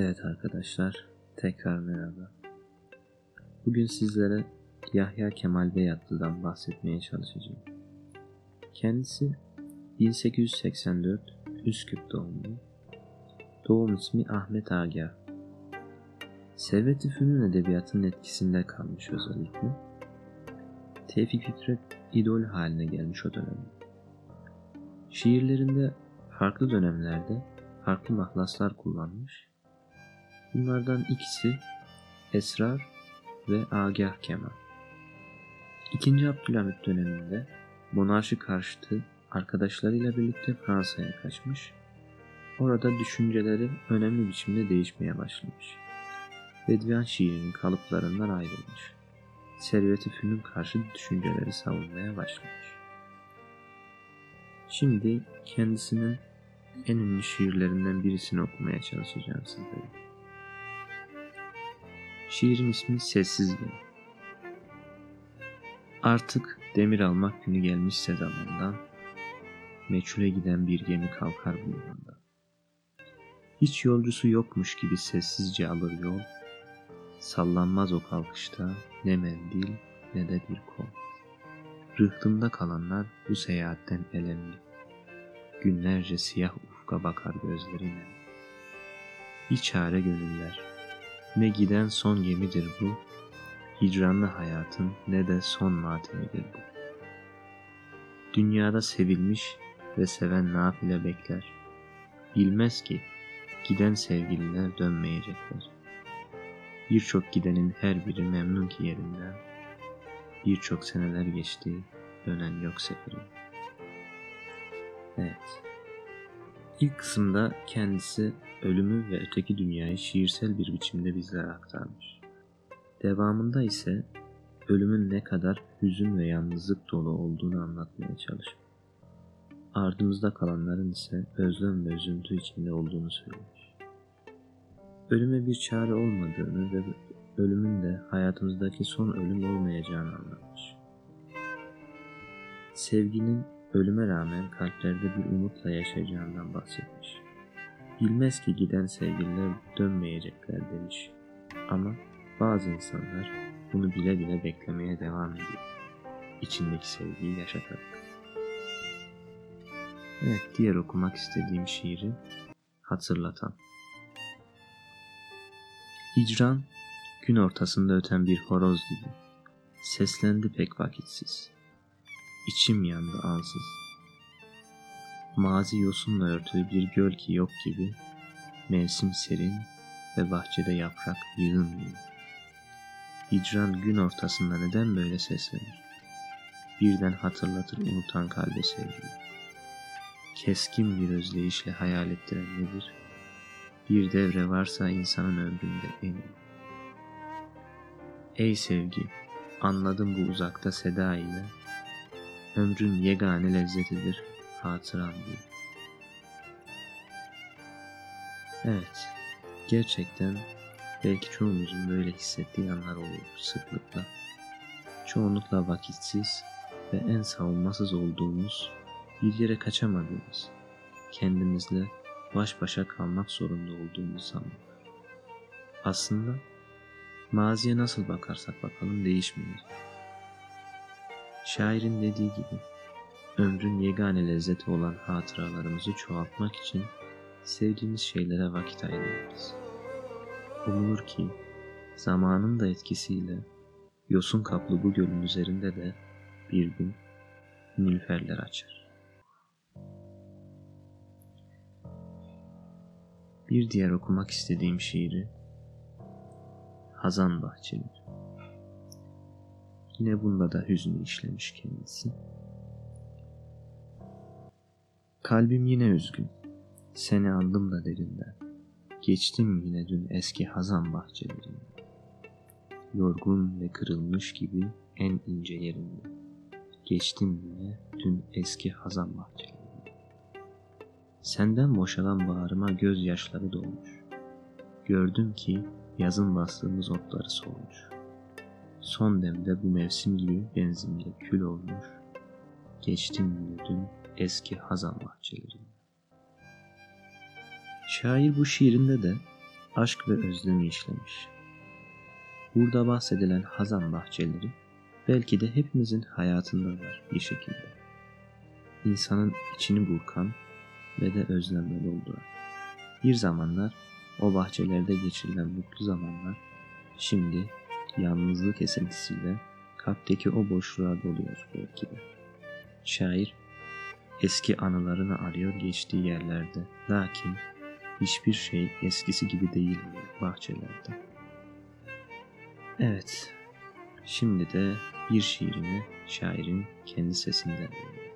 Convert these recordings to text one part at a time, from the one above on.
Evet arkadaşlar, tekrar merhaba. Bugün sizlere Yahya Kemal Beyatlı'dan bahsetmeye çalışacağım. Kendisi 1884 Üsküp doğumlu. Doğum ismi Ahmet Agah. Servet-i Fünun edebiyatının etkisinde kalmış özellikle. Tevfik Fikret idol haline gelmiş o dönemde. Şiirlerinde farklı dönemlerde farklı mahlaslar kullanmış. Bunlardan ikisi Esrar ve Agah Kemal. İkinci Abdülhamit döneminde monarşi karşıtı arkadaşlarıyla birlikte Fransa'ya kaçmış. Orada düşünceleri önemli biçimde değişmeye başlamış. Bedviyan şiirinin kalıplarından ayrılmış. Servet-i Fünun karşı düşünceleri savunmaya başlamış. Şimdi kendisinin en ünlü şiirlerinden birisini okumaya çalışacağım sizlere. Şiirin ismi Sessiz Gemi. Artık demir almak günü gelmişse zamandan, meçhule giden bir gemi kalkar bu limandan. Hiç yolcusu yokmuş gibi sessizce alır yol, sallanmaz o kalkışta ne mendil ne de bir kol. Rıhtımda kalanlar bu seyahatten elemli. Günlerce siyah ufka bakar gözlerine. Bir çare gönüller. Ne giden son gemidir bu, hicranlı hayatın ne de son matemidir bu. Dünyada sevilmiş ve seven nafile bekler. Bilmez ki giden sevgililer dönmeyecekler. Birçok gidenin her biri memnun ki yerinden. Birçok seneler geçti, dönen yok seferin. Evet. İlk kısımda kendisi ölümü ve öteki dünyayı şiirsel bir biçimde bizlere aktarmış. Devamında ise ölümün ne kadar hüzün ve yalnızlık dolu olduğunu anlatmaya çalışmış. Ardımızda kalanların ise özlem ve üzüntü içinde olduğunu söylemiş. Ölüme bir çare olmadığını ve ölümün de hayatımızdaki son ölüm olmayacağını anlatmış. Sevginin ölüme rağmen kalplerde bir umutla yaşayacağından bahsetmiş. Bilmez ki giden sevgililer dönmeyecekler demiş. Ama bazı insanlar bunu bile bile beklemeye devam ediyor. İçindeki sevgiyi yaşatarak. Evet, diğer okumak istediğim şiiri hatırlatan. Hicran, gün ortasında öten bir horoz gibi. Seslendi pek vakitsiz. İçim yandı ansız. Mazi yosunla örtülü bir göl ki yok gibi, mevsim serin ve bahçede yaprak yığın yığın. Hicran gün ortasında neden böyle seslenir? Birden hatırlatır unutan kalbe sevgiyi. Keskin bir özleyişle hayal ettiren nedir? Bir devre varsa insanın ömründe en iyi. Ey sevgi, anladım bu uzakta seda ile, ömrün yegane lezzetidir hatıram diye. Evet, gerçekten belki çoğumuzun böyle hissettiği anlar oluyor sıklıkla. Çoğunlukla vakitsiz ve en savunmasız olduğumuz, bir yere kaçamadığımız, kendimizle baş başa kalmak zorunda olduğumuz zamanlar. Aslında maziye nasıl bakarsak bakalım değişmiyor. Şairin dediği gibi ömrün yegane lezzeti olan hatıralarımızı çoğaltmak için sevdiğimiz şeylere vakit ayırmalıyız. Umulur ki zamanın da etkisiyle yosun kaplı bu gölün üzerinde de bir gün nilüferler açar. Bir diğer okumak istediğim şiiri Hazan Bahçeli. Yine bunda da hüznü işlemiş kendisi. Kalbim yine üzgün. Seni andım da derinden. Geçtim yine dün eski hazan bahçelerinden. Yorgun ve kırılmış gibi en ince yerinde. Geçtim yine dün eski hazan bahçelerinden. Senden boşalan bağrıma gözyaşları dolmuş. Gördüm ki yazın bastığımız otları solmuş. Son demde bu mevsim gibi benzimde kül olmuş. Geçtim yine dün eski hazan bahçelerinde. Şair bu şiirinde de aşk ve özlemi işlemiş. Burada bahsedilen hazan bahçeleri belki de hepimizin hayatında var bir şekilde. İnsanın içini burkan ve de özlemle dolduran. Bir zamanlar o bahçelerde geçirilen mutlu zamanlar şimdi yalnızlık esintisiyle kalpteki o boşluğa doluyor belki de. Şair eski anılarını arıyor geçtiği yerlerde. Lakin hiçbir şey eskisi gibi değil bahçelerde. Evet, şimdi de bir şiirini şairin kendi sesinden dinleyelim.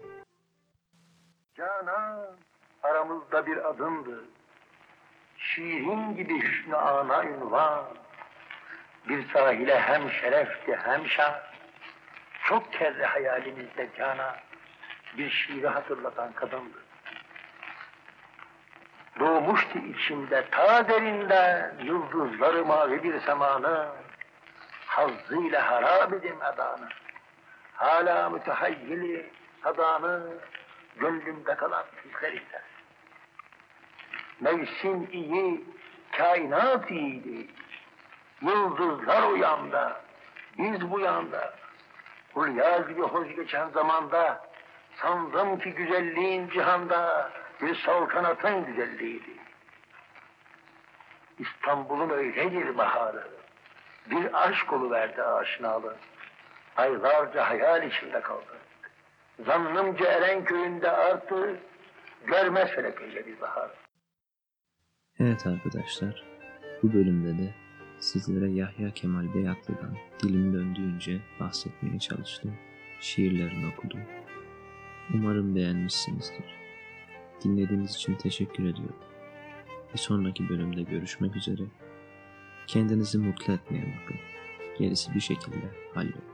Canan aramızda bir adımdı. Şiirin gibi hüsnü ana ünvan. Bir sahile hem şerefti hem şan. Çok kere hayalimizde Canan bir şiiri hatırlatan kadındı. Doğmuştu içimde ta derinden yıldızları mavi bir semanı. Hazzıyla harap edim edanı. Hala mütehayyili sadanı gönlümde kalan hislerinde. Mevsim iyi, kainat iyiydi. Yıldızlar o yanda, biz bu yanda. Hulya gibi hoş geçen zamanda sandım ki güzelliğin cihanda bir saltanatın güzelliğiydi. İstanbul'un öyledir baharı. Bir aşk verdi aşinalı. Aylarca hayal içinde kaldı. Zannımca Erenköy'ünde artı görmez felekinde bir bahar. Evet arkadaşlar, bu bölümde de sizlere Yahya Kemal Beyatlı'dan dilim döndüğünce bahsetmeye çalıştım. Şiirlerini okudum. Umarım beğenmişsinizdir. Dinlediğiniz için teşekkür ediyorum. Bir sonraki bölümde görüşmek üzere. Kendinizi mutlu etmeye bakın. Gerisi bir şekilde hallolur.